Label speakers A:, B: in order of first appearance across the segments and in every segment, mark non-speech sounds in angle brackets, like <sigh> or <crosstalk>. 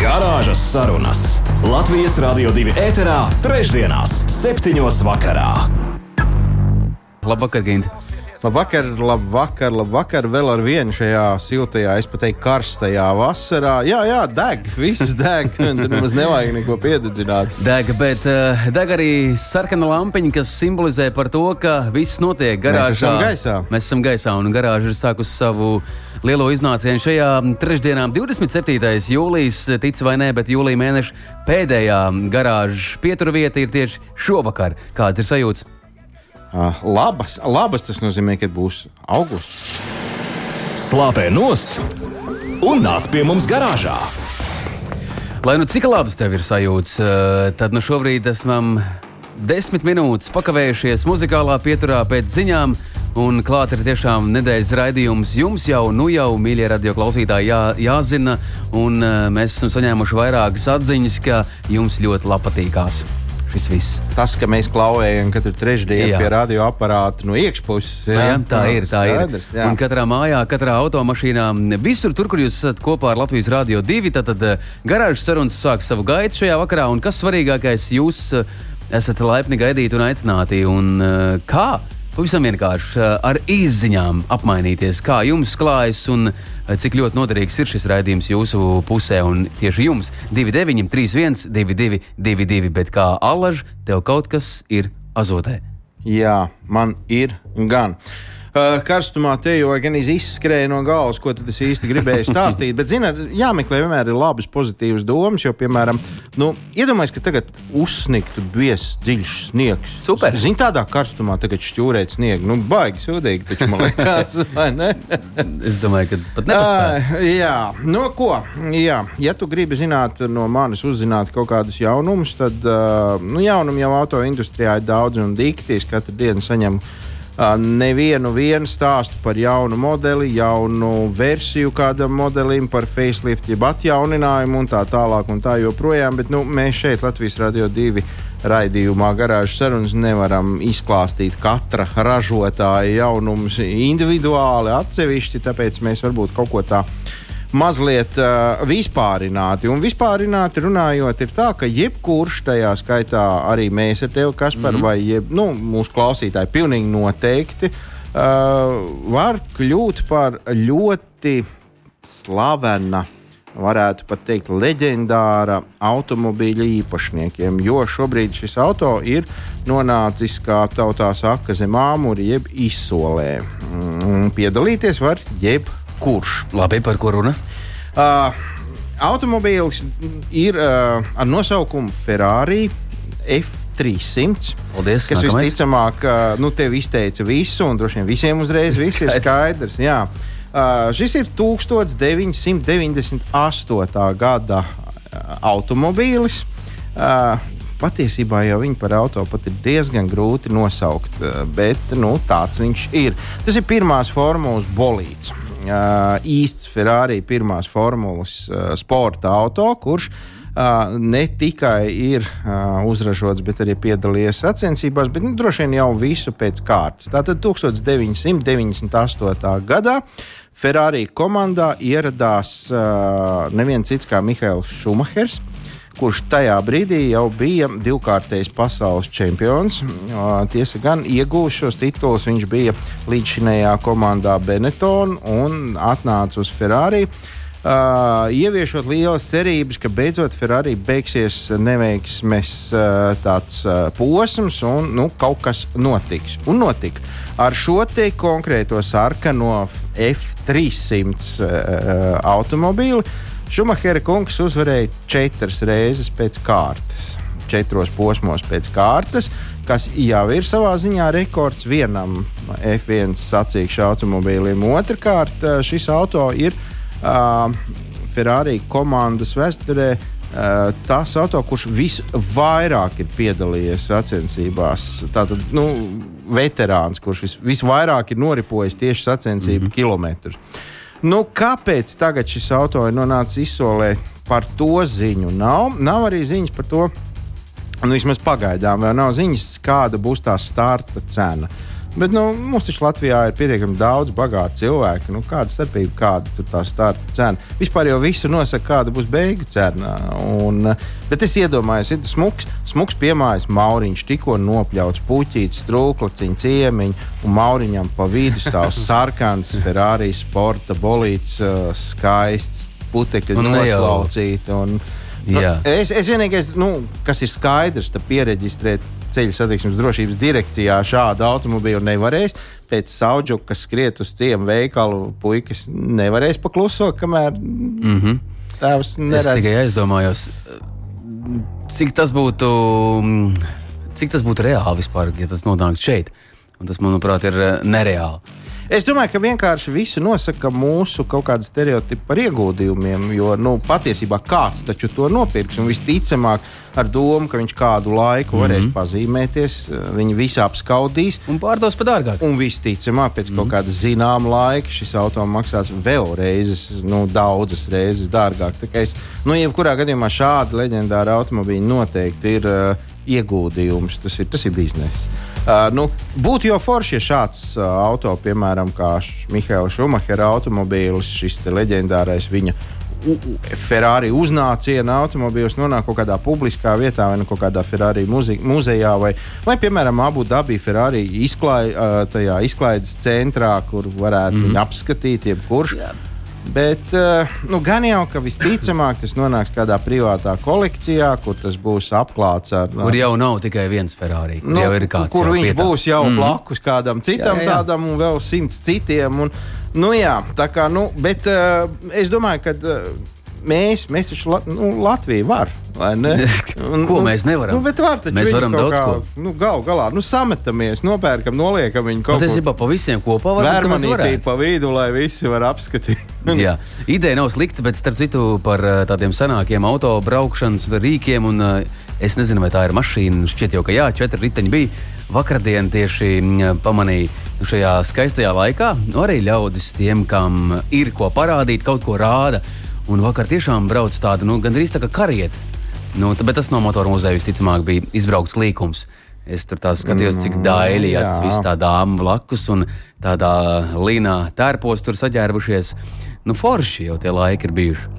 A: Garāžas sarunas Latvijas Rādio 2 ēterā, trešdienās, septiņos vakarā.
B: Labvakar, Gint!
C: Labvakar, labvakar, labvakar. Vēl ar vienu šajā siltajā, es pat teiktu, karstajā vasarā. Jā, jā, deg, viss deg. <laughs> Tur nemaz nevajag neko piededzināt.
B: Deg, bet uh, deg arī sarkana lampiņa, kas simbolizē par to, ka viss notiek garāžā.
C: Mēs esam gaisā.
B: Mēs esam gaisā un garāža ir sākusi savu lielo iznācienu šajā trešdienā, 27. jūlijas, tic vai nē, bet jūlija mēneša pēdējā garāžas pieturvieta ir tieši šovakar. Kāds ir sajūts?
C: Uh, labas, labas tas nozīmē, ka būs augusts.
A: Slāpē nost un nāc pie mums garāžā.
B: Lai nu cik labas tev ir sajūtas, uh, tad nu šobrīd esam desmit minūtes pakavējušies muzikālā pieturā pēc ziņām. Un klāt ir tiešām nedēļas raidījums. Jums jau, nu jau, mīļie radio klausītāji, jā, jāzina, un uh, mēs esam saņēmuši vairākas atziņas, ka jums ļoti patīkās šis viss.
C: Tas, ka mēs klauvējam katru trešdienu pie radioaparāta no iekšpuses,
B: jā, jā, tā jā, ir. Tā skaidrs, ir. Jā. Un katrā mājā, katrā automašīnā, visur, tur, kur jūs esat kopā ar Latvijas Rādio 2, tad, tad eh, garāžas sarunas sāk savu gaitu šajā vakarā. Un kas svarīgākais, jūs eh, esat laipni gaidīti un aicināti. Un, kā? Pavisam vienkārši eh, ar izziņām apmainīties, kā jums klājas un eh, cik ļoti noderīgs ir šis raidījums jūsu pusē. Un tieši jums 29, 31, 22, 22, bet kā alaž, tev kaut kas ir azotē.
C: Jā, man ir gan. Uh, karstumā te jau gan izskrēja no galvas, ko es īsti gribēju stāstīt. Bet, zini, jāmeklē vienmēr ir labas, pozitīvas domas. Jo, piemēram, nu, iedomājieties, ka tagad uzsnigtu biezs, dziļš sniegs.
B: Super.
C: Zini, tādā karstumā tagad šķūrēt sniegu. Nu, baigi sūdīgi, taču man liekas, <laughs> vai ne?
B: es domāju, ka pat nepaspēj.
C: Uh, jā, no ko? Jā, ja tu gribi zināt no manis, uzzināt kaut kādus jaunumus, tad uh, nu, jaunumu jau auto industrijā ir daudz un dikti. Es katru dienu saņemu nevienu stāstu par jaunu modeli, jaunu versiju kādam modelim, par facelift, jeb atjauninājumu un tā tālāk un tā joprojām. Bet nu, mēs šeit Latvijas Radio 2 raidījumā garāžas sarunas nevaram izklāstīt katra ražotāja jaunumus individuāli, atsevišķi, tāpēc mēs varbūt kaut ko tādu mazliet uh, vispārināti. Un vispārināti runājot, ir tā, ka jebkurš tajā skaitā arī mēs ar tevi, Kaspar, mm -hmm. vai jeb, nu, mūsu klausītāji, pilnīgi noteikti uh, var kļūt par ļoti slavena varētu pat teikt, leģendāra automobīļa īpašniekiem. Jo šobrīd šis auto ir nonācis, kā tautā saka, zem āmura, jeb izsolē. Un piedalīties var jebkurš kurš.
B: Labi, par ko runa?
C: Uh, automobīls ir uh, ar nosaukumu Ferrari F300.
B: Paldies,
C: kas nākamais. visticamāk, uh, nu, tev izteica visu, un droši vien visiem uzreiz viss ir skaidrs. Jā. Uh, šis ir 1998. gada automobīlis. Uh, patiesībā jau viņu par auto pat ir diezgan grūti nosaukt, bet nu, tāds viņš ir. Tas ir pirmās formulas bolīds īsts Ferrari pirmās formulas sporta auto, kurš ne tikai ir uzražots, bet arī piedalījies sacensībās, bet nu, droši vien jau visu pēc kārtas. Tātad 1998. gadā Ferrari komandā ieradās neviens cits kā Mihails Šumahers. Kurš tajā brīdī jau bija divkārtais pasaules čempions. Tiesa gan iegūst šos titulus, viņš bija līdzšinējā komandā Benetton un atnāca uz Ferrari. Uh, ieviešot lielas cerības, ka beidzot Ferrari beigsies neveiksmes uh, tāds uh, posms un nu, kaut kas notiks. Un notika. Ar šo te konkrēto sarkano F300 uh, automobīli uh, Šumahera kungs uzvarēja četras reizes pēc kārtas, četros posmos pēc kārtas, kas jau ir savā ziņā rekords vienam F1 sacīkšu automobīlim. Otrakārt, šis auto ir uh, Ferrari komandas vēsturē Uh, tas auto, kurš visvairāk ir piedalījies sacensībās, tātad nu, veterāns, kurš vis, visvairāk ir noripojis tieši sacensību mm -hmm. kilometrus. Nu, kāpēc tagad šis auto ir nonācis izsolē? Par to ziņu nav. Nav arī ziņas par to, nu, vismaz pagaidām, vēl nav ziņas, kāda būs tā starta cena. Uh, Bet nu, mums taču Latvijā ir pietiekami daudz bagātu cilvēku. Nu, kāda starpība, kāda ir tā starta cena? Vispār jau visu nosaka, kāda būs beigu cena. Un, bet es iedomājos, ir smuks, smuks piemājas Mauriņš, tikko nopļauts puķītis, trūklaciņš, ciemiņš, un Mauriņam pa vidu stāv <laughs> sarkans Ferrari sporta bolīts, uh, skaists, putekļi noslaucīti. Un, nu, es, es vienīgais, nu, kas ir skaidrs, ir pieregistrēt ceļu satiksmes drošības direkcijā šādu automobīlu nevarēs. Pēc sauģu, kas skriet uz ciemu veikalu, puikas nevarēs pakluso, kamēr mm -hmm. tēvs neredz.
B: Es tikai aizdomājos, cik tas būtu, cik tas būtu reāli vispār, ja tas nonāktu šeit. Un tas, manuprāt, ir eh, nereāli.
C: Es domāju, ka vienkārši visu nosaka mūsu kaut kāda stereotipa par ieguldījumiem, jo nu, patiesībā kāds taču to nopirks un visticamāk ar domu, ka viņš kādu laiku varēs mm -hmm. pazīmēties, viņi visi apskaudīs.
B: Un pārdos par dārgāk.
C: Un visticamāk, pēc mm -hmm. kaut kāda zināma laika šis automobilis maksās vēl reizes, nu, daudzas reizes dārgāk. Tā kā es, nu, jebkurā gadījumā šādi leģendāri automobīļi noteikti ir uh, ieguldījums, tas ir, tas ir bizness. Uh, nu, būtu jau forši, ja šāds uh, auto, piemēram, kā Mihaila Šumahera automobīlis, šis leģendārais viņa Ferrari uznāciena automobīls nonāk kaut kādā publiskā vietā, vai nu kaut kādā Ferrari muzejā, vai, vai piemēram, Abu Dabī Ferrari izklāj, uh, izklaides centrā, kur varētu mm. viņu apskatīt jebkurš. Yeah. Bet uh, nu, gan jau, ka visticamāk tas nonāks kādā privātā kolekcijā, kur tas būs apklāts ar.
B: Kur jau nav tikai viens Ferrari. Nu,
C: kur, kur viņš vietā. būs jau mm. blakus kādam citam jā, jā, jā. tādam un vēl simts citiem. Un, nu, jā, tā kā, nu, bet uh, es domāju, ka. Mēs, mēs taču nu, Latviju varam. <laughs>
B: Un, ko mēs nevaram?
C: Nu, var
B: mēs varam daudz kā,
C: ko. Nu, gal galā nu, sametamies, nopērkam, noliekam viņu kaut
B: kur. Tas ir pa visiem kopā.
C: Vērmanītī pa vidu, lai visi var apskatīt. <laughs>
B: Jā, ideja nav slikta, bet starp citu par tādiem senākiem auto braukšanas rīkiem. Un, es nezinu, vai tā ir mašīna. Šķiet jau, ka jā, četri riteņi bija. Vakardien tieši pamanīju nu, šajā skaistajā laikā. Nu, arī ļaudis tiem, kam ir ko parādīt, kaut ko rāda. Un vakar tiešām brauc tāda, nu, gandrīz tā kā karieta. Nu, bet tas no motoru muzeja visticamāk bija izbraukts līkums. Es tur skatījos, cik mm, daļai tas viss tā dāma blakus un tādā līnā tērpos tur saģērbušies. Nu, forši jau tie laiki ir bijuši.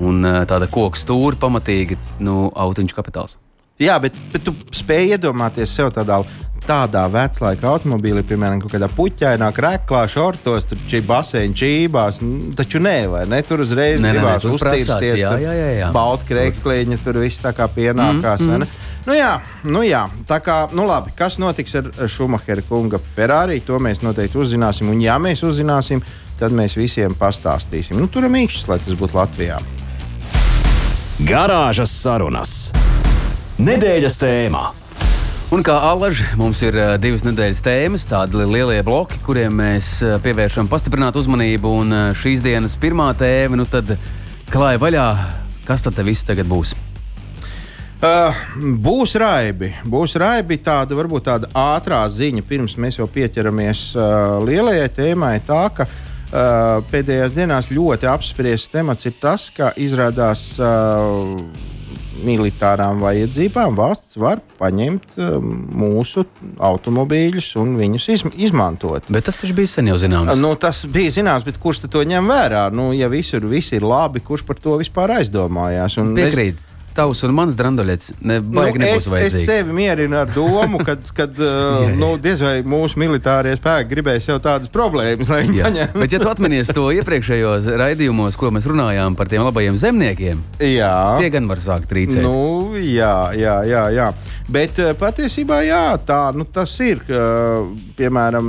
B: Un tāda koku stūra pamatīgi, nu, autiņš kapitāls.
C: Jā, bet, bet tu spēj iedomāties sev tādā tādā veclaika automobīlī, piemēram, kaut kādā puķainā, krēklā, šortos, tur čī basēņa čībās. Taču nē, vai ne? Tur uzreiz gribās uzcīrsties. Jā, jā, jā. jā. Balta krēkliņa, tur viss tā kā pienākās. Mm, mm. Nu jā, nu jā, tā kā, nu labi, kas notiks ar Šumahera kunga Ferrari, to mēs noteikti uzzināsim. Un ja mēs uzzināsim, tad mēs visiem pastāstīsim. Nu, tur ir mīkšķis, lai tas būtu Latvijā.
A: Garāžas sarunas. Nedēļas tēmā.
B: Un kā alaži, mums ir divas nedēļas tēmas, tādi lielie bloki, kuriem mēs pievēršam pastiprinātu uzmanību. Un šīs dienas pirmā tēma, nu tad klāja vaļā, kas tad viss tagad būs?
C: Uh, būs raibi. Būs raibi tāda, varbūt tāda ātrā ziņa, pirms mēs jau pieķeramies uh, lielajai tēmai. Tā, ka uh, pēdējās dienās ļoti apspriests temats ir tas, ka izrādās uh, militārām vajadzībām valsts var paņemt um, mūsu automobīļus un viņus iz, izmantot.
B: Bet tas taču bija sen jau zināms.
C: Nu, tas bija zināms, bet kurš to ņem vērā? Nu, ja visur viss ir labi, kurš par to vispār aizdomājās?
B: Piekrīt. Es, tavs un mans drandoļets. Ne, nu,
C: es, es sevi mierinu ar domu, ka <laughs> uh, nu, diez vai mūsu militārie spēki gribēs jau tādas problēmas, lai viņi paņemtu.
B: Bet, ja tu atceries to iepriekšējos raidījumos, ko mēs runājām par tiem labajiem zemniekiem,
C: jā.
B: tie gan var sākt trīcēt.
C: Nu, jā, jā, jā, jā. Bet uh, patiesībā jā, tā nu, tas ir. Uh, piemēram,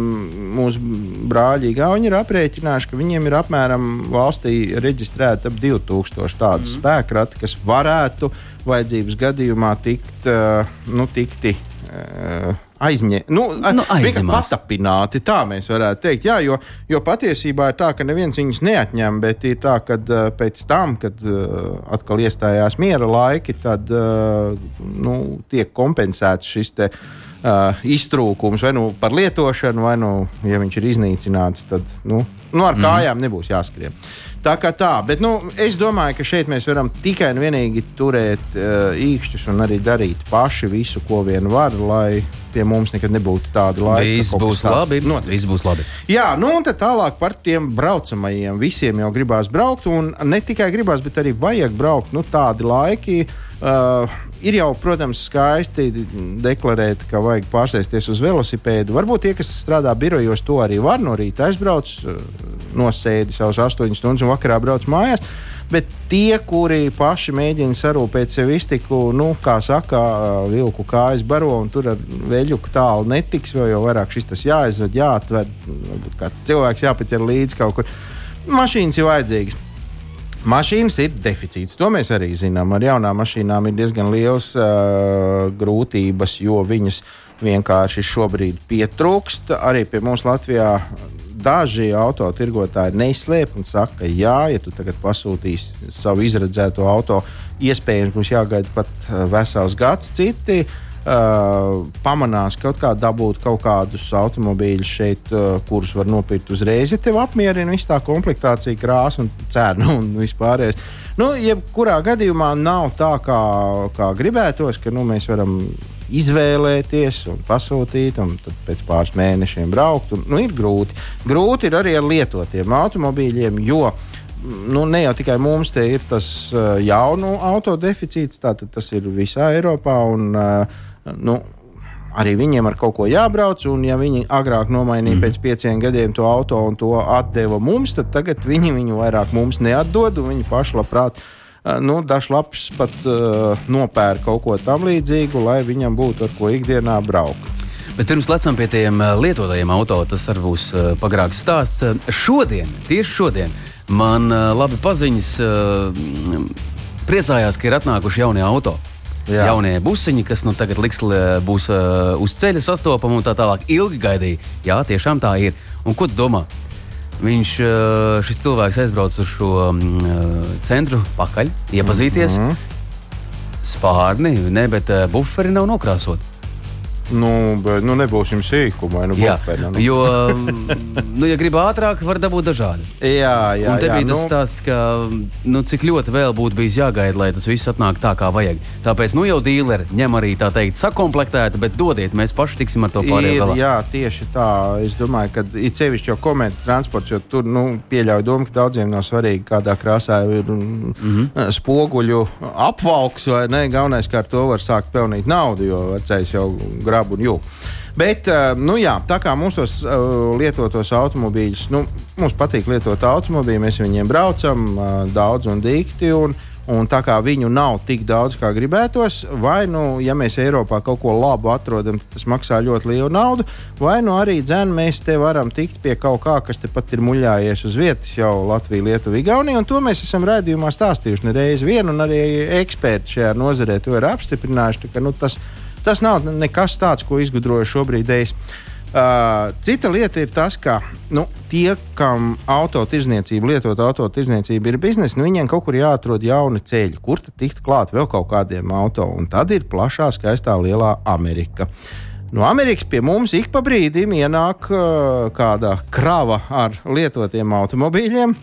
C: mūsu brāļi Igauni ir aprēķinājuši, ka viņiem ir apmēram valstī reģistrēta ap 2000 tādu mm. spēkrati, kas varētu vajadzības gadījumā tikt, uh, nu, tikti uh, aizņem, nu, nu, patapināti. Tā mēs varētu teikt. Jā, jo, jo patiesībā ir tā, ka neviens viņus neatņem, bet ir tā, ka uh, pēc tam, kad uh, atkal iestājās miera laiki, tad uh, nu, tiek kompensēts šis te. Uh, iztrūkums vai nu par lietošanu, vai nu, ja viņš ir iznīcināts, tad nu, nu, ar mm. kājām nebūs jāskrien. Tā kā tā, bet nu, es domāju, ka šeit mēs varam tikai un vienīgi turēt uh, īkšķus un arī darīt paši visu, ko vien var, lai pie mums nekad nebūtu tāda laika.
B: Viss būs labi. Viss būs labi.
C: Jā, nu un tad tālāk par tiem braucamajiem. Visiem jau gribās braukt, un ne tikai gribās, bet arī vajag braukt. Nu, tādi laiki. Uh, ir jau, protams, skaisti deklarēt, ka vajag pārsēsties uz velosipēdu. Varbūt tie, kas strādā birojos, to arī var no rīta aizbraukt, nosēdi savus astoņas stundas un vakarā brauc mājās. Bet tie, kuri paši mēģina sarūpēt sev iztiku, nu, kā saka, vilku kājas baro un tur ar veļu tālu netiks, jo jau vairāk šis tas jāizved, jāatver, varbūt kāds cilvēks jāpaķer līdzi kaut kur. Mašīnas ir vajadzīgas. Mašīnas ir deficīts. To mēs arī zinām. Ar jaunām mašīnām ir diezgan liels uh, grūtības, jo viņas vienkārši šobrīd pietrūkst. Arī pie mums Latvijā daži autotirgotāji neizslēp un saka, ka jā, ja tu tagad pasūtīsi savu izredzēto auto, iespējams, mums jāgaida pat vesels gads. Citi uh, pamanās kaut kā dabūt kaut kādus automobīļus šeit, uh, kurus var nopirkt uzreiz, ja tev apmierina viss tā komplektācija, krāsa un cena un vispārējais. Nu, jebkurā gadījumā nav tā, kā, kā gribētos, ka nu, mēs varam izvēlēties un pasūtīt, un pēc pāris mēnešiem braukt. Un, nu, ir grūti. Grūti ir arī ar lietotiem automobīļiem, jo nu, ne jau tikai mums te ir tas uh, jaunu auto deficīts, tātad tas ir visā Eiropā. Un, uh, nu, arī viņiem ar kaut ko jābrauc. Un, ja viņi agrāk nomainīja mm. pēc pieciem gadiem to auto un to atdeva mums, tad tagad viņi viņu vairāk mums neatdod. Viņi paši labprāt Eh, nu, dažs labs pat uh, nopērk kaut ko tam līdzīgu, lai viņam būtu ar ko ikdienā braukt.
B: Bet pirms lecam pie tiem eh, lietotajiem auto, tas arī būs pagrāks stāsts. Šodien, tieši šodien, man labi paziņas priecājās, ka ir atnākuši jaunie auto. Jā. Jaunie busiņi, kas nu tagad liks, būs uh, uz ceļa sastopami un tā tālāk. Ilgi gaidīja. Jā, tiešām tā ir. Un ko tu domā? Viņš, šis cilvēks aizbrauca uz šo centru pakaļ, iepazīties. Mm -hmm. Spārni, ne, bet buferi nav nokrāsoti.
C: Nu, bet nu, nebūsim sīkumi. Nu, jā, buferi,
B: nu. Jo, nu, ja grib ātrāk, var dabūt dažādi.
C: Jā, jā.
B: Un te
C: jā,
B: bija tas nu... stāsts, ka nu, cik ļoti vēl būtu bijis jāgaida, lai tas viss atnāk tā, kā vajag. Tāpēc nu jau dīleri ņem arī tā teikt sakomplektēti, bet dodiet, mēs paši tiksim ar to pārējo.
C: Jā, tieši tā. Es domāju, ka it sevišķi jau komerces transports, jo tur nu, pieļauj domu, ka daudziem nav svarīgi, kādā krāsā ir mm -hmm. spoguļu apvalks vai ne. Galvenais, kā ar to var sākt pelnīt naudu, jo vecais jau grabu un jūgu. Bet, eh, nu jā, tā kā mums tos uh, lietotos automobīļus, nu, mums patīk lietot automobīļus, mēs viņiem braucam uh, daudz un dikti. Un, Un tā kā viņu nav tik daudz, kā gribētos, vai nu, ja mēs Eiropā kaut ko labu atrodam, tad tas maksā ļoti lielu naudu, vai nu arī dzēn, mēs te varam tikt pie kaut kā, kas tepat ir muļājies uz vietas, jau Latvija, Lietuva, Igaunija. Un to mēs esam redzējuši stāstījuši nereiz vienu, un arī eksperti šajā nozarē to ir apstiprinājuši. Ka, nu, tas, Tas nav nekas tāds, ko izgudroju šobrīd. Es. Uh, cita lieta ir tas, ka nu, tie, kam autotirzniecība, lietot autotirzniecība ir biznesa, nu, viņiem kaut kur jāatrod jauni ceļi, kur tad tikt klāt vēl kaut kādiem auto. Un tad ir plašā, skaistā, lielā Amerika. No Amerikas pie mums ik pa brīdim ienāk uh, kāda krava ar lietotiem automobīļiem,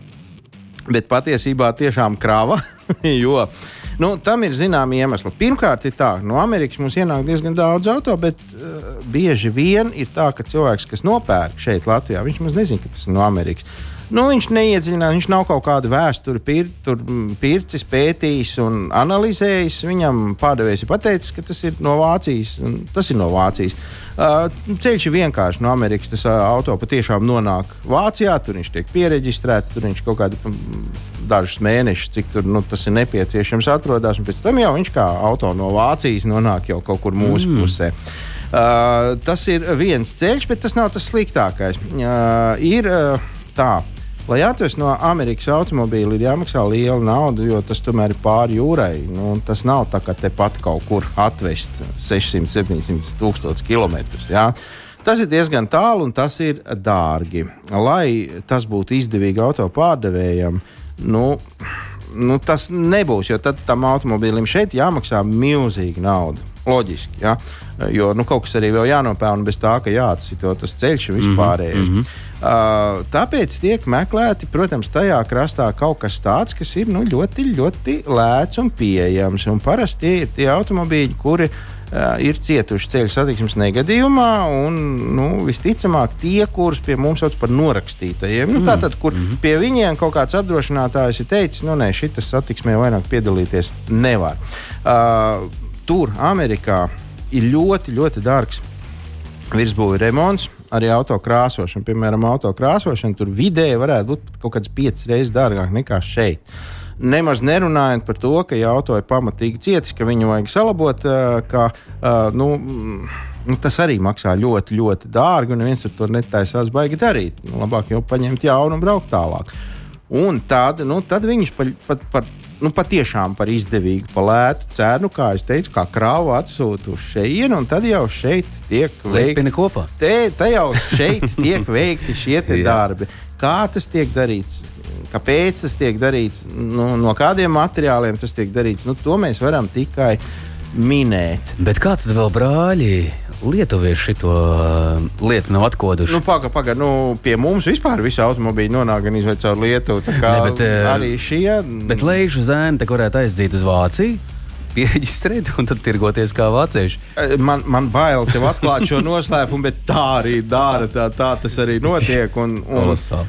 C: bet patiesībā tiešām krava. <laughs> jo uh, Nu, tam ir zināmi iemesli. Pirmkārt, ir tā, no Amerikas mums ienāk diezgan daudz auto, bet uh, bieži vien ir tā, ka cilvēks, kas nopērk šeit, Latvijā, viņš maz nezina, ka tas ir no Amerikas. Nu, viņš neiedziļinās, viņš nav kaut kādu vēsturi pir, tur, pircis, pētījis un analizējis. Viņam pārdevējs ir pateicis, ka tas ir no Vācijas. Tas ir no Vācijas. Uh, ceļš ir vienkārši no Amerikas. Tas uh, auto patiešām nonāk Vācijā, tur viņš tiek pieregistrēts, tur viņš kaut kādu dažus mēnešus, cik tur, nu, tas ir nepieciešams, atrodas. Pēc tam jau viņš kā auto no Vācijas nonāk jau kaut kur mūsu mm. pusē. Uh, tas ir viens ceļš, bet tas nav tas sliktākais. Uh, ir uh, tā, Lai atvestu no Amerikas automobīļa, ir jāmaksā liela nauda, jo tas tomēr ir pāri jūrai. Nu, tas nav tā kā tepat kaut kur atvest 600, 700 tūkstošus kilometrus. Ja? Tas ir diezgan tālu un tas ir dārgi. Lai tas būtu izdevīgi auto pārdevējam, nu, nu, tas nebūs, jo tad tam automobīlim šeit jāmaksā milzīga nauda. Loģiski, ja? jo nu, kaut kas arī vēl jānopelna bez tā, ka jāatsito tas ceļš un vispārējais. Mm -hmm. Uh, tāpēc tiek meklēti, protams, tajā krastā kaut kas tāds, kas ir nu, ļoti, ļoti lēts un pieejams. Un parasti tie ir tie automobīļi, kuri uh, ir cietuši ceļu satiksmes negadījumā, un nu, visticamāk tie, kurus pie mums sauc par norakstītajiem. Nu, tātad, kur mm -hmm. pie viņiem kaut kāds apdrošinātājs ir teicis, nu, nē, šis satiksmē vairāk piedalīties nevar. Uh, tur, Amerikā, ir ļoti, ļoti dārgs virsbūvi remonts arī auto krāsošana. Piemēram, auto krāsošana tur vidēji varētu būt kaut kāds piecas reizes dārgāk nekā šeit. Nemaz nerunājot par to, ka, ja auto ir pamatīgi cietis, ka viņu vajag salabot, ka, nu, nu, tas arī maksā ļoti, ļoti dārgi, neviens ar to netaisās baigi darīt. Nu, labāk jau paņemt jaunu un braukt tālāk. Un tad, nu, tad viņus pat pa, pa, nu, patiešām par izdevīgu, par lētu cenu, kā es teicu, kā krāvu atsūtu uz šejienu, un tad jau šeit tiek
B: veikti kopā.
C: Te, te jau šeit tiek veikti šie <laughs> darbi. Kā tas tiek darīts? Kāpēc tas tiek darīts? Nu, no kādiem materiāliem tas tiek darīts? Nu, to mēs varam tikai minēt.
B: Bet kā tad vēl brāļi lietuvieši šo uh, lietu nav atkoduši.
C: Nu, Pagaidām, paga, nu, pie mums vispār visi automobīļi nonāk gan caur Lietuvu. Ne, bet, uh, arī šie.
B: Bet lejuši zēni, te varētu aizdzīt uz Vāciju pieregistrēt un tad tirgoties kā vācieši.
C: Eh, man, man bail tev atklāt šo noslēpumu, bet tā arī dara. Tā, tā tas arī notiek. Un, un, uh,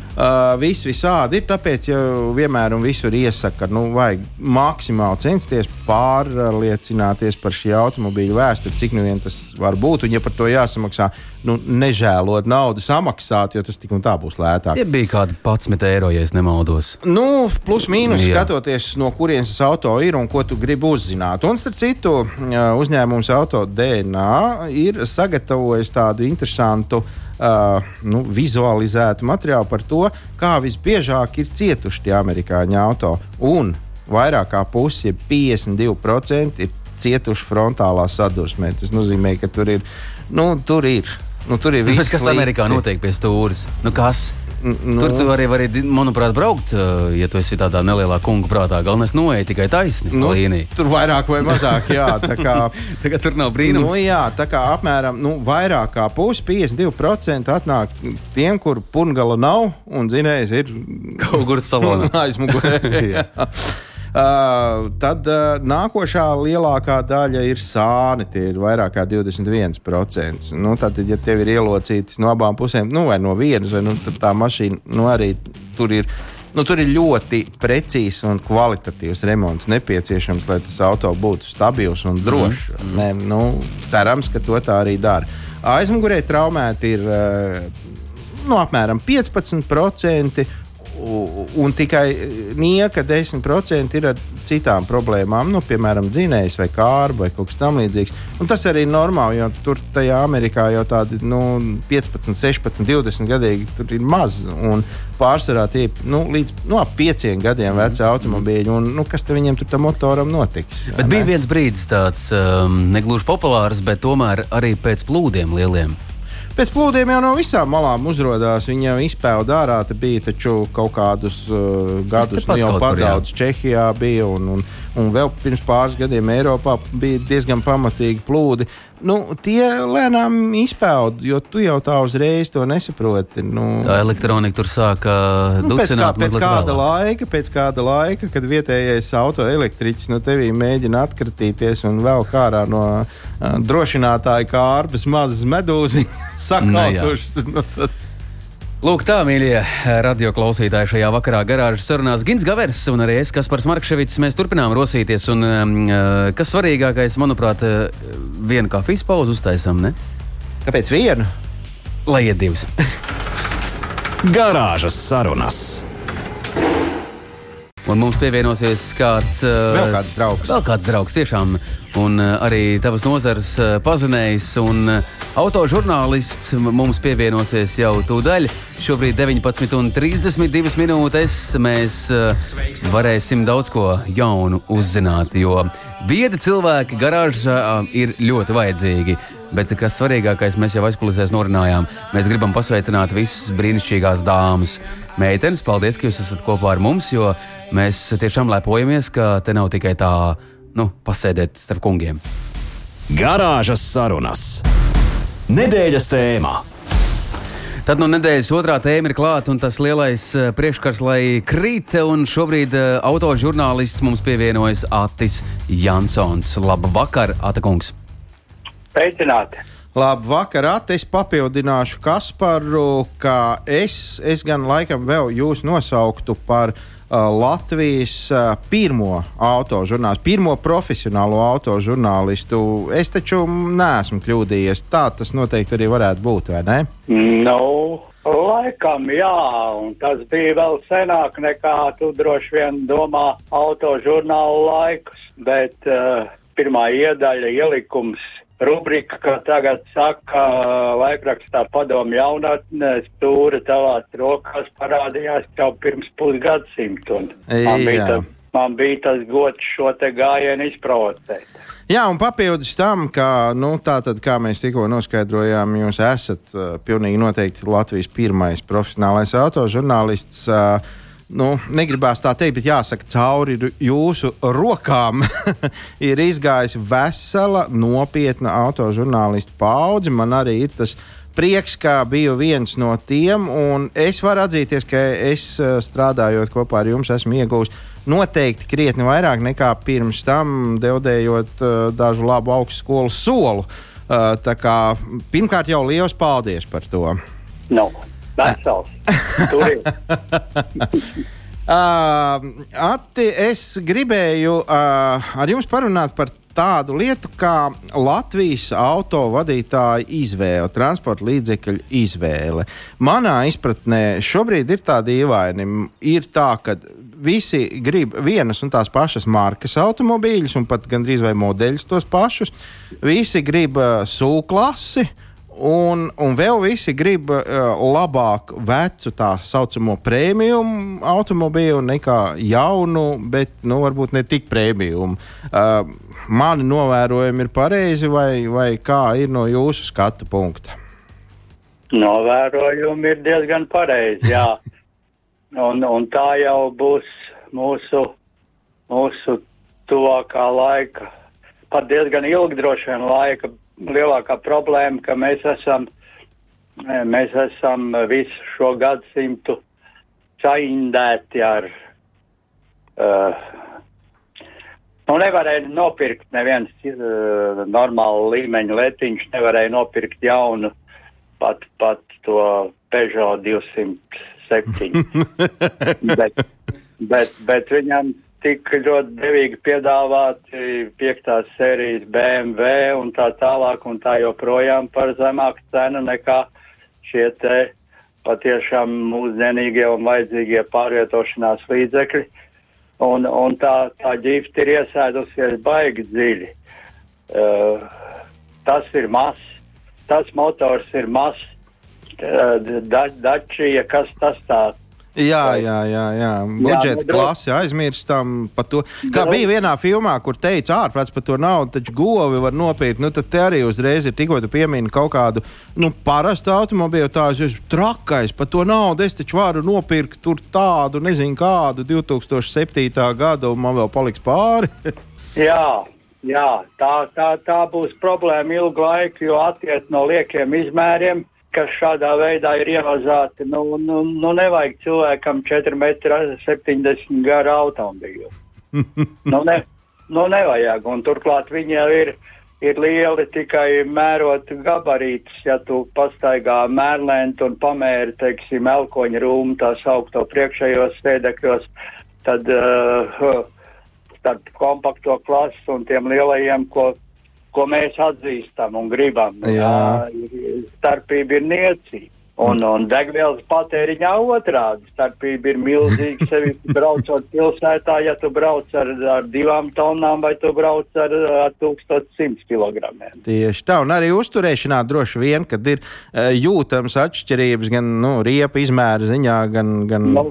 C: viss visādi ir. Tāpēc jau vienmēr un visur iesaka, nu, vajag maksimāli censties pārliecināties par šī automobīļa vēsturi, cik nu vien tas var būt. Un, ja par to jāsamaksā, nu, nežēlot naudu samaksāt, jo tas tik un tā būs lētāk.
B: Tie bija kādi 11 eiro, ja nemaldos.
C: Nu, plus mīnus Jā. skatoties, no kurienes tas auto ir un ko tu gribi uzzināt. Un starp citu, uzņēmums Auto DNA ir sagatavojis tādu interesantu. Uh, nu, vizualizētu materiālu par to, kā visbiežāk ir cietuši tie amerikāņu auto. Un vairāk kā pusi, 52% ir cietuši frontālā sadursmē. Tas nozīmē, ka tur ir. Nu, tur ir Nu, tur ir viss,
B: kas Amerikā notiek pie stūres. Nu, kas? Nu, Tur tu arī vari, manuprāt, braukt, ja tu esi tādā nelielā kungu prātā. Galvenais noiet tikai taisni. Nu,
C: tur vairāk vai mazāk, jā. <laughs> Tā kā,
B: tā kā tur nav brīnums.
C: Nu, jā, tā kā apmēram nu, vairāk kā pusi, 52% atnāk tiem, kur pungala nav un dzinējs ir
B: kaut kur salonā. <laughs>
C: aizmugurē. <laughs> Uh, tad uh, nākošā lielākā daļa ir sāni. Tie ir vairāk kā 21%. Nu, tad, ja tev ir ielocītas no abām pusēm, nu, vai no vienas, vai nu, tā mašīna nu, arī tur ir. Nu, tur ir ļoti precīzs un kvalitatīvs remonts nepieciešams, lai tas auto būtu stabils un drošs. Mm -hmm. Ne, nu, cerams, ka to tā arī dara. Aizmugurē traumēti ir uh, nu, apmēram 15% un tikai nieka 10% ir ar citām problēmām, nu, piemēram, dzinējs vai kārba vai kaut kas tamlīdzīgs. Un tas arī ir normāli, jo tur tajā Amerikā jau tādi nu, 15, 16, 20 gadīgi tur ir maz. Pārsvarā tie ir nu, līdz nu, pieciem gadiem veci automobīļi. Un, nu, kas viņiem tur tam motoram notiks?
B: Bet bija viens brīdis tāds um, negluži populārs, bet tomēr arī pēc plūdiem lieliem.
C: Pēc plūdiem jau no visām malām uzrādījās. Viņa jau izpēta ārā. Bija taču kaut kādus uh, gadus, nu jau padaudz Čehijā bija un, un, un vēl pirms pāris gadiem Eiropā bija diezgan pamatīgi plūdi nu, tie lēnām izpeld, jo tu jau tā uzreiz to nesaproti. Nu,
B: tā elektronika tur sāka nu, pēc, kā,
C: pēc kāda laika, pēc kāda laika, kad vietējais autoelektriķis no tevī mēģina atkratīties un vēl kārā no uh, drošinātāja kārbas mazas medūziņas sakautušas. Nu, tad,
B: Lūk, tā, mīļie radio klausītāji, šajā vakarā garāžas sarunās Gins Gavers un arī es, Kaspars Markevits. Mēs turpinām rosīties, un uh, kas svarīgākais, manuprāt, uh, vienu kafijas pauzi uztaisām, ne?
C: Kāpēc vienu?
B: Lai iet divas.
A: garāžas sarunas.
B: Un mums pievienosies kāds, uh,
C: vēl kāds draugs.
B: Vēl kāds draugs tiešām, un uh, arī tavas nozars uh, pazinējs un uh, autožurnālists mums pievienosies jau tūdaļ. Šobrīd 19,32 minūtes mēs uh, varēsim daudz ko jaunu uzzināt, jo viedi cilvēki garāžā uh, ir ļoti vajadzīgi. Bet kas svarīgākais, mēs jau aizkulisēs norunājām, mēs gribam pasveicināt visas brīnišķīgās dāmas. Meitenes, paldies, ka jūs esat kopā ar mums, jo mēs tiešām lepojamies, ka te nav tikai tā, nu, pasēdēt starp kungiem.
A: Garāžas sarunas. Nedēļas tēmā.
B: Tad no nu, nedēļas otrā tēma ir klāta, un tas lielais uh, priekškars, lai krīt. Un šobrīd uh, autožurnālists mums pievienojas Atis Jansons. Labvakar, Atakungs!
D: Sveicināti!
C: Labi, vakar es papildināšu Kasparu, ka es, es gan laikam vēl jūs nosauktu par uh, Latvijas uh, pirmo autožurnālistu, pirmo profesionālo autožurnālistu. Es taču neesmu kļūdījies. Tā tas noteikti arī varētu būt, vai ne?
D: Nu, laikam jā, un tas bija vēl senāk nekā tu droši vien domā autožurnālu laikus, bet uh, pirmā iedaļa ielikums rubrika, kā tagad saka, laikrakstā padomu jaunatnē, stūra tavās rokās parādījās jau pirms pusgadsimta. Man man bija tas gods šo te gājienu izprovocēt.
C: Jā, un papildus tam, ka, nu, tātad, kā mēs tikko noskaidrojām, jūs esat uh, pilnīgi noteikti Latvijas pirmais profesionālais autožurnālists. Uh, nu, negribās tā teikt, bet jāsaka, cauri jūsu rokām <laughs> ir izgājusi vesela, nopietna autožurnālistu paudze. Man arī ir tas prieks, ka biju viens no tiem, un es varu atzīties, ka es eh, strādājot kopā ar jums, esmu iegūmis noteikti krietni vairāk nekā pirms tam, deldējot uh, dažu labu augstskolu solu. Uh, kā pirmkārt jau liels paldies par to.
D: No. Vesels.
C: Uh, <laughs> Ati, es gribēju uh, ar jums parunāt par tādu lietu kā Latvijas autovadītāja izvēle, transporta līdzekļu izvēle. Manā izpratnē šobrīd ir tā dīvaini. Ir tā, ka visi grib vienas un tās pašas markas automobīļus, un pat gandrīz vai modeļus tos pašus. Visi grib uh, sūklasi. Un, un vēl visi grib uh, labāk vecu tā saucamo prēmiju automobīlu nekā jaunu, bet nu, varbūt ne tik prēmiju. Uh, mani novērojumi ir pareizi, vai, vai kā ir no jūsu skatu punkta?
D: Novērojumi ir diezgan pareizi, jā. <laughs> un, un tā jau būs mūsu, mūsu tuvākā laika, pat diezgan ilgi droši vien laika lielākā problēma, ka mēs esam, eh, mēs esam visu šo gadsimtu saindēti ar. Uh, nu, nevarēja nopirkt neviens uh, normālu līmeņu letiņš, nevarēja nopirkt jaunu, pat, pat to Peugeot 207. <laughs> bet, bet, bet viņam tika ļoti devīgi piedāvāti piektās sērijas BMW un tā tālāk un tā joprojām par zemāku cenu nekā šie te patiešām mūsdienīgie un vajadzīgie pārvietošanās līdzekļi. Un, un tā, tā ģifta ir iesēdusies baigi dziļi. Uh, tas ir mazs, tas motors ir mazs, uh, da, dačija, kas tas tāds
C: Jā, jā, jā, jā. budžeta klasi aizmirstam par to. Kā bija vienā filmā, kur teica, ārprāts par to naudu, taču govi var nopirkt. Nu, tad arī uzreiz ir tikko tu piemini kaut kādu nu, parastu automobīlu, tā ir trakais par to naudu. Es taču varu nopirkt tādu, nezinu, kādu 2007. gadu, un man vēl paliks pāri. <laughs>
D: jā. Jā, tā, tā, tā būs problēma ilgu laiku, jo attiec no liekiem izmēriem kas šādā veidā ir ievazāti. Nu, nu, nu nevajag cilvēkam 4,70 m garu automobīlu. nu, ne, nu, nevajag. Un turklāt viņi jau ir, ir lieli tikai mērot gabarītus. Ja tu pastaigā mērlēntu un pamēri, teiksim, elkoņa rūmu, tā saukto priekšējos sēdekļos, tad uh, starp kompakto klasu un tiem lielajiem, ko ko mēs atzīstam un gribam. Jā. Starpība ir niecīga. Un, un degvielas patēriņā otrādi. Starpība ir milzīga. Sevi braucot pilsētā, ja tu brauc ar, ar divām tonnām vai tu brauc ar, ar 1100 kg.
C: Tieši tā, un arī uzturēšanā droši vien, kad ir uh, jūtams atšķirības gan nu, riepa izmēra ziņā, gan. gan...
D: Nu,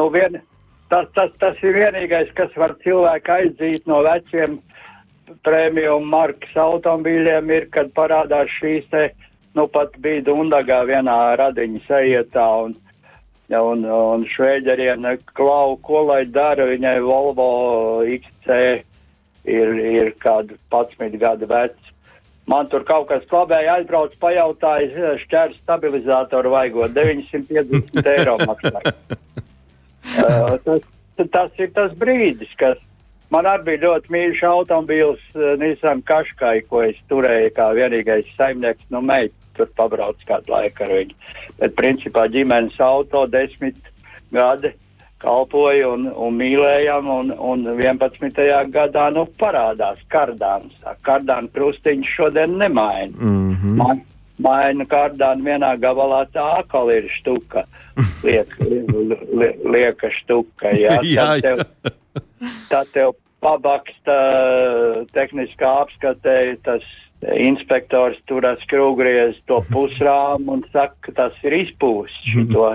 D: nu vien, tas, tas, tas ir vienīgais, kas var cilvēku aizdīt no veciem prēmiju markas automobīļiem, ir, kad parādās šīs te nu pat bija Dundagā vienā radiņa sajietā un, un, un šveģeriem klau, ko lai dara, viņai Volvo XC ir, ir kādu 11 gadu vecs. Man tur kaut kas klabēja, aizbrauc, pajautāja, šķērs stabilizātoru vajag 950 eiro maksā. <laughs> uh, tas, tas ir tas brīdis, kas Man arī bija ļoti mīļš automobīls uh, Nissan Kaškai, ko es turēju kā vienīgais saimnieks, nu meit, tur pabrauc kādu laiku ar viņu. Bet principā ģimenes auto desmit gadi kalpoja un, un mīlējām, un, un 11. gadā nu parādās kardāns. Kardāna krustiņš šodien nemaina. Mm -hmm. Man, maina kārdānu vienā gabalā tā akali ir štuka. Liek, <laughs> li, lieka štuka, jā. <laughs> jā, jā. Tev, <laughs> tad tev pabaksta tehniskā apskatē tas inspektors turas krūgriez to pusrāmu un saka, ka tas ir izpūsts. <laughs> Šito,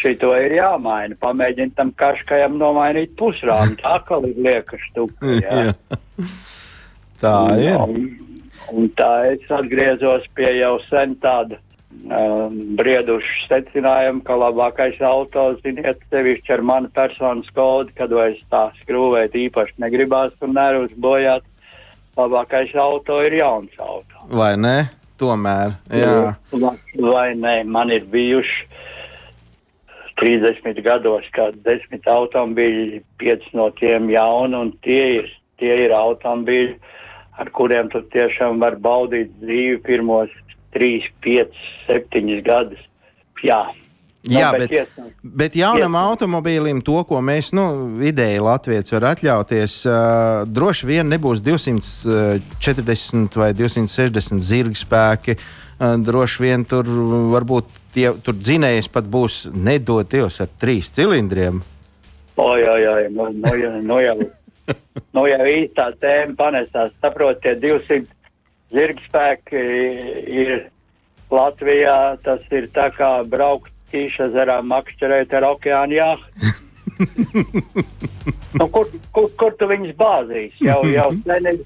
D: šito ir jāmaina. Pamēģini tam kaškajam nomainīt pusrāmu. Tā kā ir lieka štuka. <laughs> Jā.
C: tā ir.
D: Un, un tā es atgriezos pie jau sen tāda um, briedušu secinājumu, ka labākais auto, ziniet, sevišķi ar manu personas kodu, kad es tā skrūvēt īpaši negribās un nervus bojāt labākais auto ir jauns auto.
C: Vai ne? Tomēr, jā.
D: Vai ne? Man ir bijuši 30 gados, kad 10 automobīļi, 5 no tiem jauni, un tie ir, tie ir automobīļi, ar kuriem tu tiešām var baudīt dzīvi pirmos 3, 5, 7 gadus. Jā,
C: Jā, bet, bet jaunam iesnām. automobīlim to, ko mēs, nu, ideja Latvijas var atļauties, uh, droši vien nebūs 240 vai 260 zirga spēki. Uh, droši vien tur varbūt tie, tur dzinējs pat būs nedot Dievs ar trīs cilindriem.
D: O, jā, jā, nu, nu, jā, nu, jau, <laughs> nu jau īstā tēma panesās. Saprotiet, 200 zirga spēki ir Latvijā, tas ir tā kā braukt Tīšazarā makšķerēt ar okeānu jāhtu. <laughs> nu, kur, kur, kur tu viņus bāzīs? Jau, jau, <laughs> sen ir,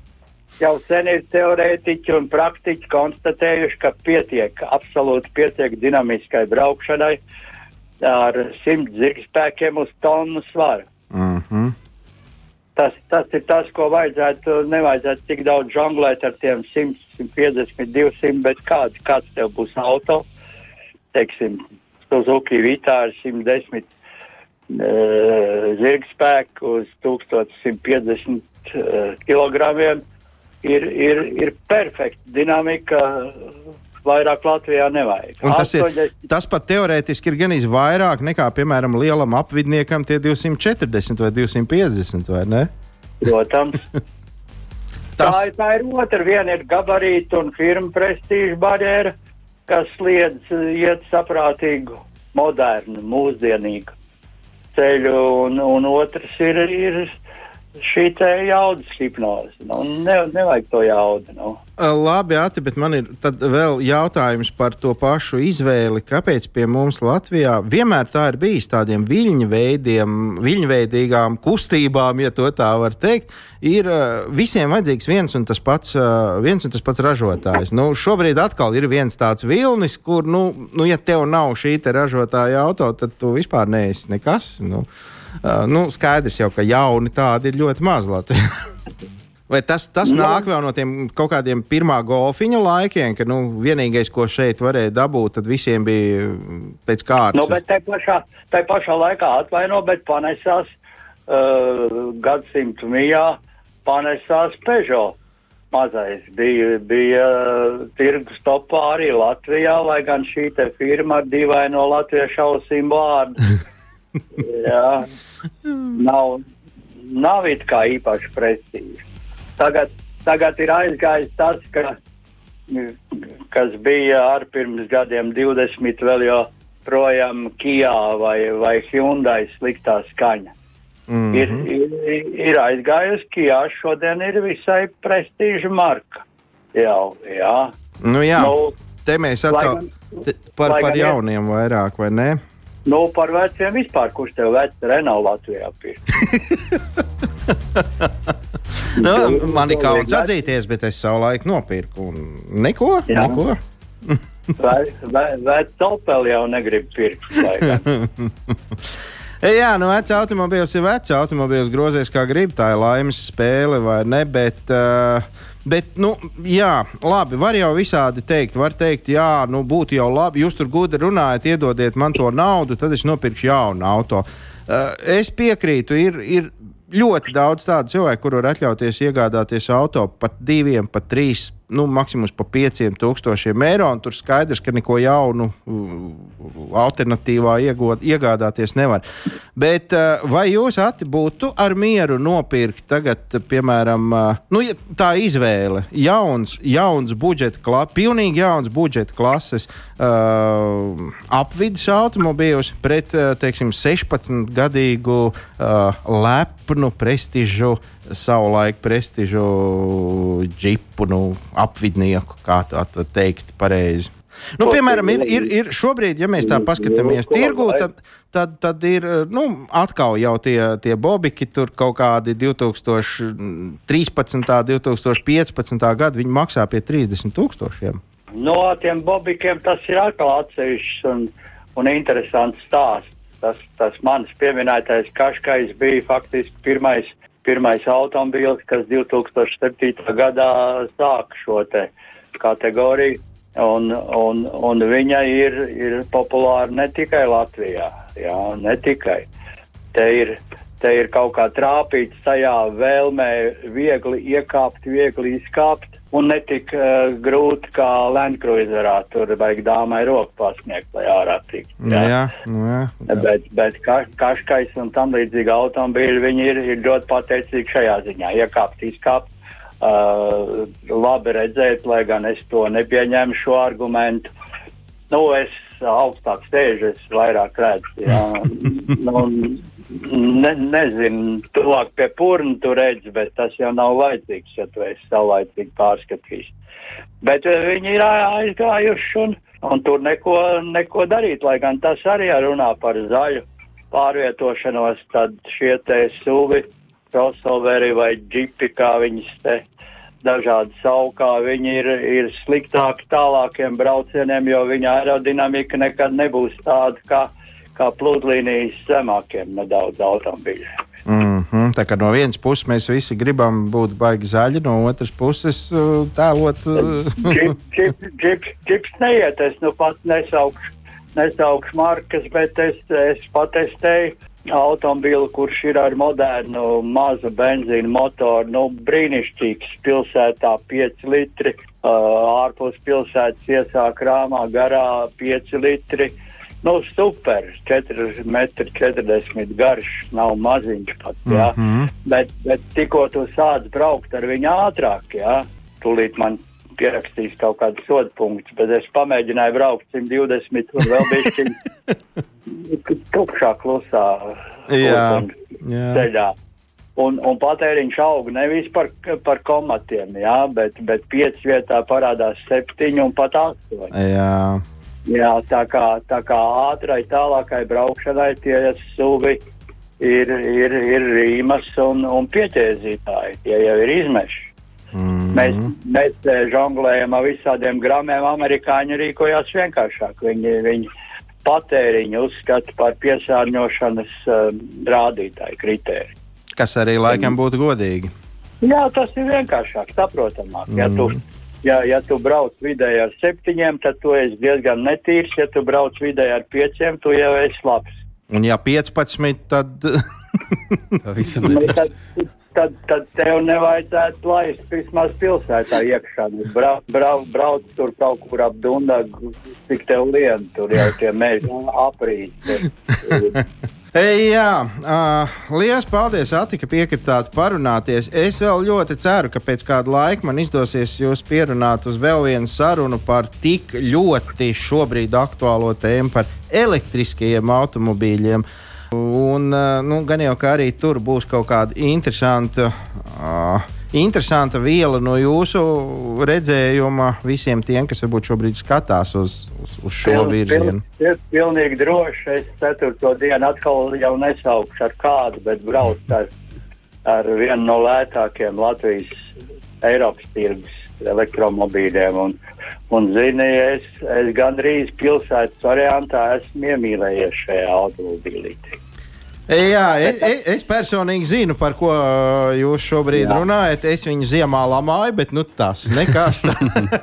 D: jau sen ir teorētiķi un praktiķi konstatējuši, ka pietiek, absolūti pietiek dinamiskai braukšanai ar simt zirgspēkiem uz tonu svaru. Mm -hmm. Tas, tas ir tas, ko vajadzētu, nevajadzētu tik daudz žonglēt ar tiem 100, 150, 200, bet kāds, kāds tev būs auto, teiksim, Suzuki Vitāra 110 uh, zirgspēku uz 1150 uh, kg ir, ir, ir perfekta dinamika. Vairāk Latvijā nevajag.
C: Un tas, 80... ir, tas pat teorētiski ir gan vairāk nekā, piemēram, lielam apvidniekam, tie 240 vai 250, vai ne?
D: Protams. <laughs> tas... tā, tā ir otra. Viena ir gabarīta un firma prestīža barjera, kas liedz iet saprātīgu, modernu, mūsdienīgu ceļu, un, un otrs ir, ir šī jaudas hipnoze. Nu, ne, nevajag to jaudu. Nu.
C: Labi, Ati, bet man ir vēl jautājums par to pašu izvēli. Kāpēc pie mums Latvijā vienmēr tā ir bijis tādiem viļņveidiem, viļņveidīgām kustībām, ja tā var teikt, ir visiem vajadzīgs viens un tas pats, viens un tas pats ražotājs. Nu, šobrīd atkal ir viens tāds vilnis, kur, nu, nu ja tev nav šī ražotāja auto, tad tu vispār neesi nekas. Nu. Uh, nu, skaidrs jau, ka jauni tādi ir ļoti maz Latvijā. <laughs> Vai tas, tas nu, nāk vēl no tiem kaut kādiem pirmā golfiņa laikiem, kad nu, vienīgais, ko šeit varēja dabūt, tad visiem bija pēc kārtas?
D: Nu, bet tai pašā, tai pašā laikā atvaino, bet panesās uh, gadsimtu mijā, panesās Peugeot. Mazais bija, bija uh, tirgus topā arī Latvijā, lai gan šī te firma ar dīvaino latviešu ausīm vārdu. <laughs> Jā, nav, nav it kā īpaši prestīža. Tagad, tagad ir aizgājis tas, ka kas bija ar pirms gadiem 20, vēl joprojām Kijā vai, vai Hyundai sliktā skaņa. Mm -hmm. ir, ir, ir aizgājusi Kijā, šodien ir visai prestīža marka. Jau, jā.
C: Nu, jā. Nu, te mēs atkal te, par, par jauniem vairāk, vai ne?
D: Nu, par veciem vispār, kurš tev vecs Renault Latvijā pirkt? <laughs>
C: nu, man ir kauns atzīties, bet es savu laiku nopirku un neko. Jā. neko. <laughs>
D: Vecā Opel jau negrib pirkt. <laughs>
C: Jā, nu, vecā automobīls ir vecs automobīls, grozies kā grib. Tā ir laimes spēle, vai ne? Bet, uh, Bet, nu, jā, labi, var jau visādi teikt. Var teikt, jā, nu, būtu jau labi. Jūs tur gudri runājat, iedodiet man to naudu, tad es nopirkšu jaunu auto. Uh, es piekrītu, ir, ir ļoti daudz tādu cilvēku, kur var atļauties iegādāties auto par diviem, pat trīs, nu, maksimums pieciem tūkstošiem eiro. Tur skaidrs, ka neko jaunu, alternatīvā iegod, iegādāties nevar. Bet vai jūs ati būtu ar mieru nopirkt tagad, piemēram, nu, ja tā izvēle, jauns, jauns budžeta klases, pilnīgi jauns budžeta klases uh, apvidus automobīļus pret, teiksim, 16 gadīgu uh, lepnu prestižu savulaik prestižu džipu, nu, apvidnieku, kā tā teikt, pareizi. Nu, piemēram, ir, ir, ir šobrīd, ja mēs tā paskatāmies tirgū, tad, tad, tad ir nu, atkal jau tie, tie bobiki, tur kaut kādi 2013. 2015. gadi, viņi maksā pie 30 tūkstošiem.
D: No tiem bobikiem tas ir atkal atsevišķs un, un interesants stāsts. Tas, tas mans pieminētais kaškais bija faktiski pirmais pirmais automobīls, kas 2007. gadā sāk šo te kategoriju, un, un, un viņa ir, ir populāra ne tikai Latvijā, jā, ne tikai. Te ir, te ir kaut kā trāpīts tajā vēlmē viegli iekāpt, viegli izkāpt, un ne tik uh, grūti kā Landcruiserā. Tur vajag dāmai roku pasniegt, lai ārā tiktu.
C: Jā, jā, nu jā, jā.
D: Bet, bet ka, kaškais un tam līdzīgi automobīļi, viņi ir, ir ļoti pateicīgi šajā ziņā. Iekāpt, izkāpt, uh, labi redzēt, lai gan es to nepieņēmu šo argumentu. Nu, es augstāk sēžu, es vairāk redzu. Jā. <laughs> nu, ne, nezinu, tuvāk pie purna tu redzi, bet tas jau nav vajadzīgs, ja tu esi saulaicīgi pārskatījis. Bet uh, viņi ir aizgājuši un, un tur neko, neko darīt, lai gan tas arī runā par zaļu pārvietošanos, tad šie te suvi, crossoveri vai džipi, kā viņas te dažādi saukā, viņi ir, ir sliktāki tālākiem braucieniem, jo viņa aerodinamika nekad nebūs tāda, kā kā plūdlīnijas zemākiem nedaudz automobīļiem.
C: Mm -hmm. Tā kā no vienas puses mēs visi gribam būt baigi zaļi, no otras puses uh, tēlot.
D: Džips uh, neiet, es nu pat nesaukšu, nesaukšu markas, bet es, es patestēju automobīlu, kurš ir ar modernu mazu benzīnu motoru. Nu, brīnišķīgs pilsētā 5 litri, uh, ārpus pilsētas iesāk rāmā garā 5 litri. Nu, super, 4,40 m garš, nav maziņš pat, jā. Mm -hmm. bet, bet tikko tu sāc braukt ar viņu ātrāk, jā, tūlīt man pierakstīs kaut kādu sodu punktu, bet es pamēģināju braukt 120 un vēl bišķiņ <laughs> tukšā klusā
C: jā, jā.
D: ceļā. Un, un patēriņš aug nevis par, par komatiem, jā, bet, bet 5 vietā parādās 7 un pat 8.
C: Jā.
D: Jā, tā kā, tā kā ātrai, tālākai braukšanai tie suvi ir, ir, ir rīmas un, un pieķēzītāji, tie jau ir izmeši. Mm. Mēs, mēs eh, žonglējam ar visādiem gramiem, amerikāņi rīkojās vienkāršāk. Viņi, viņi patēriņu uzskata par piesārņošanas uh, rādītāju kritēriju.
C: Kas arī laikam būtu godīgi.
D: Jā, tas ir vienkāršāk, saprotamāk. Mm ja tu, mhm ja, ja tu brauc vidēji ar septiņiem, tad tu esi diezgan netīrs. Ja tu brauc vidēji ar pieciem, tu jau esi labs.
C: Un ja 15, tad
B: visam ir.
D: Nu, tad, tad, tad tev nevajadzētu laist vismaz pilsētā iekšā. Brauc, brauc, brauc tur kaut kur ap dundagu, cik tev lien, tur jau tie meži aprīt. <laughs>
C: Jā, uh, liels paldies, Ati, ka piekritāt parunāties. Es vēl ļoti ceru, ka pēc kāda laika man izdosies jūs pierunāt uz vēl vienu sarunu par tik ļoti šobrīd aktuālo tēmu par elektriskajiem automobīļiem. Un, uh, nu, gan jau kā arī tur būs kaut kāda interesanta. Uh, interesanta viela no jūsu redzējuma visiem tiem, kas varbūt šobrīd skatās uz, uz, uz šo Piln, virzienu?
D: Pil, pilnīgi droši. Es ceturto dienu atkal jau nesaukšu ar kādu, bet braucu ar, ar vienu no lētākiem Latvijas Eiropas tirgus elektromobīļiem. Un, un zini, es, es gandrīz pilsētas variantā esmu iemīlējies šajā automobīlī.
C: Jā, es, es personīgi zinu, par ko uh, jūs šobrīd Jā. runājat. Es viņu ziemā lamāju, bet nu, tas nekas.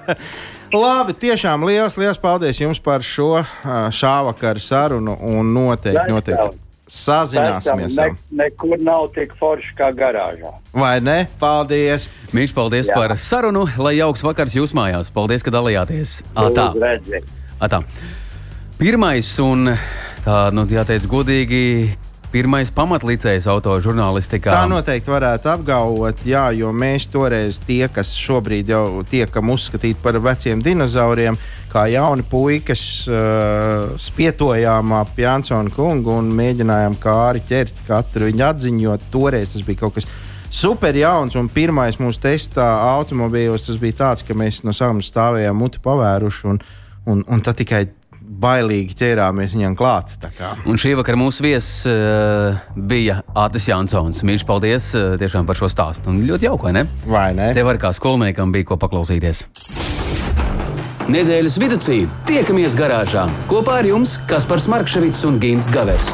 C: <laughs> Labi, tiešām liels, liels paldies jums par šo uh, šā vakara sarunu un noteikti, noteikti sazināsimies.
D: Ne, nekur nav tik forši kā garāžā.
C: Vai ne? Paldies!
B: Mīļš, paldies Jā. par sarunu, lai jauks vakars jūs mājās. Paldies, ka dalījāties.
D: Atā.
B: Atā. Pirmais un tā, nu, jāteic godīgi, pirmais pamatlicējs autožurnālistikā.
C: Tā noteikti varētu apgalvot, jā, jo mēs toreiz tie, kas šobrīd jau tiekam uzskatīti par veciem dinozauriem, kā jauni puikas, uh, spietojām ap Jansonu kungu un mēģinājām kā arī ķert katru viņa atziņu, jo toreiz tas bija kaut kas super jauns. Un pirmais mūsu testā automobīlos tas bija tāds, ka mēs no sākuma stāvējām muti pavēruši. Un, un, un tad tikai bailīgi ķērāmies viņam klāt.
B: Un šī vakara mūsu viesis uh, bija Atis Jansons. Mīļš, paldies uh, tiešām par šo stāstu. Un ļoti jauki, vai ne?
C: Vai ne?
B: Tev arī kā skolniekam bija ko paklausīties. Nedēļas vidū tiekamies garāžā kopā ar jums Kaspars Markevits un Gins Gavers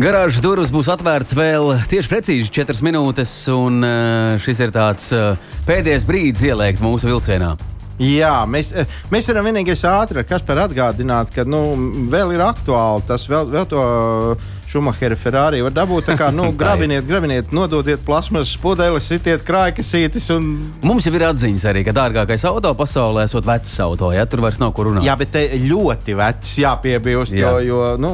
B: Garāžas durvis būs atvērts vēl tieši precīzi 4 minūtes, un eh, šis ir tāds eh, pēdējais brīdis ieliekt mūsu vilcienā.
C: Jā, mēs, eh, mēs varam vienīgais ātri, kas par atgādināt, ka nu, vēl ir aktuāli tas vēl, vēl to Šumahera Ferrari var dabūt. Kā <laughs> nu, grabiniet, grabiniet, nododiet plasmas pudeles, sitiet krājkasītes. Un...
B: Mums jau ir atziņas arī, ka dārgākais auto pasaulē esot vecs auto. Ja? Tur vairs nav kur runāt.
C: Jā, bet ļoti vecs jāpiebilst, jā. jo, jo nu,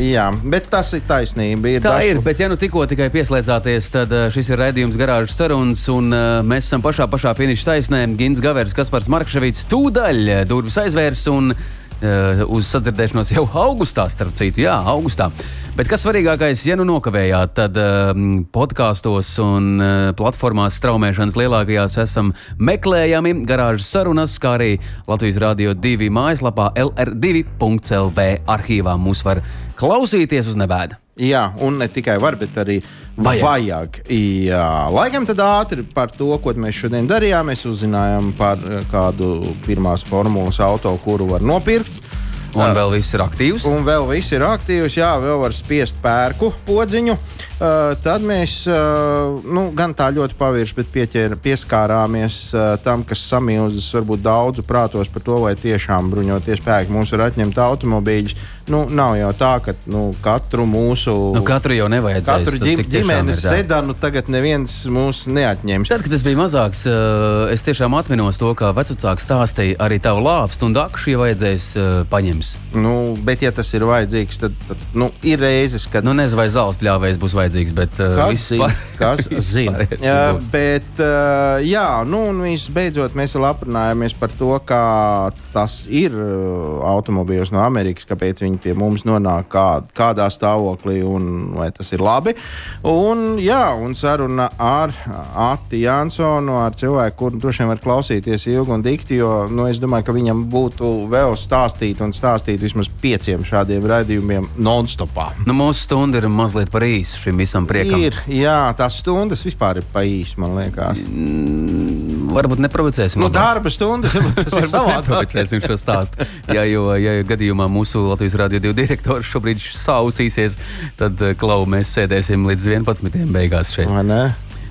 C: jā, bet tas ir taisnība. Ir
B: Tā dažu... ir, bet ja nu tikko tikai pieslēdzāties, tad uh, šis ir raidījums garāžas sarunas, un uh, mēs esam pašā, pašā finiša taisnē. Gins Gavers, Kaspars Markševits, tūdaļ durvis aizvērs un uh, uz sadzirdēšanos jau augustā, starp citu, jā, augustā. Bet kas svarīgākais, ja nu nokavējāt, tad um, podkāstos un uh, platformās straumēšanas lielākajās esam meklējami garāžas sarunas, kā arī Latvijas Rādio 2 mājaslapā LR2.CLV arhīvā mūs var klausīties uz nebēdu.
C: Jā, un ne tikai var, bet arī vajag. vajag. Jā, laikam tad ātri par to, ko mēs šodien darījām. Mēs uzzinājām par kādu pirmās formulas auto, kuru var nopirkt.
B: Un vēl viss ir aktīvs.
C: Un vēl viss ir aktīvs, jā, vēl var spiest pērku podziņu. Uh, tad mēs uh, nu, gan tā ļoti pavirši, bet pieķēra, pieskārāmies uh, tam, kas samilzas varbūt daudzu prātos par to, vai tiešām bruņoties spēki mums var atņemt automobīļus. Nu, nav jau tā, ka nu, katru mūsu.
B: Nu, katru jau nevajadzēs.
C: Katru ģim, ģimenes sedanu tagad neviens mūs neatņems.
B: Tad, kad es biju mazāks, es tiešām atminos to, kā vecāks stāstīja, arī tavu lāpstu un dakšu, ja vajadzēs paņems.
C: Nu, bet, ja tas ir vajadzīgs, tad, tad nu, ir reizes, kad.
B: Nu, nezinu, vai zāles pļāvējs būs vajadzīgs, bet.
C: Uh, kas zina? Kas <laughs> zina? jā, bet, uh, jā, nu, un visbeidzot, mēs aprunājāmies par to, kā tas ir uh, automobīļos no Amerikas, kāpēc viņi pie mums nonāk kā, kādā stāvoklī un vai tas ir labi. Un, jā, un saruna ar Ati Jansonu, ar cilvēku, kurš droši vien var klausīties ilgi un dikti, jo nu, es domāju, ka viņam būtu vēl stāstīt un stāstīt vismaz pieciem šādiem raidījumiem non-stopā.
B: Nu, mūsu stunda ir mazliet par īsu šim visam priekam.
C: Ir, jā, tās stundas vispār ir pa īsu, man liekas.
B: Mm Varbūt neprovocēsim.
C: Nu, darba stundas, tas ir <laughs> savādāk.
B: Neprovocēsim šo stāstu. Ja, jo, ja gadījumā mūsu Latvijas Rādio 2 direktors šobrīd sausīsies, tad eh, klau mēs sēdēsim līdz 11. beigās šeit.
C: Vai ne?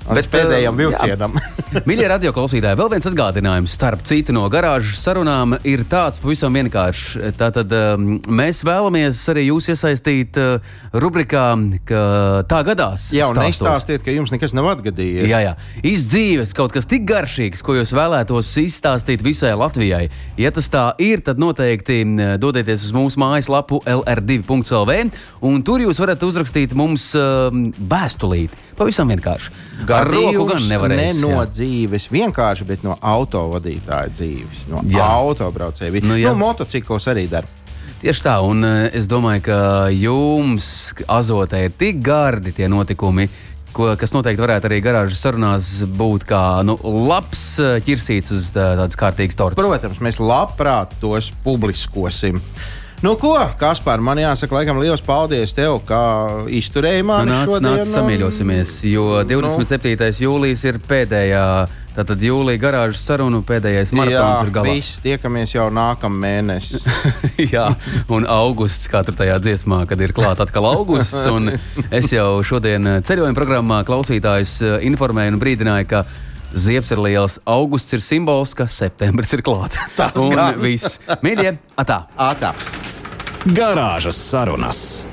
C: Bet pēdējiem vilcienam. <laughs>
B: Mīļie radio klausītāji, vēl viens atgādinājums starp citu no garāžas sarunām ir tāds pavisam vienkāršs. Tātad um, mēs vēlamies arī jūs iesaistīt uh, rubrikā, ka tā gadās.
C: Jā, un neizstāstiet, ka jums nekas nav atgadījies.
B: Jā, jā. Izdzīves kaut kas tik garšīgs, ko jūs vēlētos izstāstīt visai Latvijai. Ja tas tā ir, tad noteikti dodieties uz mūsu mājaslapu lr2.lv un tur jūs varat uzrakstīt mums uh, vēstulīti. Pavisam vienkārši.
C: Ar roku gan nevarēs. Ne no jā. dzīves, vienkārši, bet no autovadītāja dzīves, no jā. autobraucēja. Nu, jā. nu, motociklos arī dara.
B: Tieši tā, un uh, es domāju, ka jums, azotē, ir tik gardi tie notikumi, ko, kas noteikti varētu arī garāžas sarunās būt kā nu, labs eh, ķirsīts uz tā, tādas kārtīgas tortes.
C: Protams, mēs labprāt tos publiskosim. Nu, ko, Kaspar, man jāsaka, laikam, liels paldies tev, kā izturēji mani
B: nu, nāc, šodien. Nāc, samīļosimies, jo 27. Nu. jūlijas ir pēdējā. Tātad jūlijā garāžas sarunu pēdējais maratons Jā, ir galā.
C: Viss tiekamies jau nākamā mēnesī. <laughs>
B: Jā, un augusts, tur tajā dziesmā, kad ir klāts atkal augusts. Es jau šodien ceļojuma programmā klausītājus eh, informēju un brīdināju, ka Ziepes ir liels, augusts ir simbols, ka septembris ir klāts.
C: Tas ir
B: viss. Mīļie, atā!
C: atā.
A: Garāžas sarunas.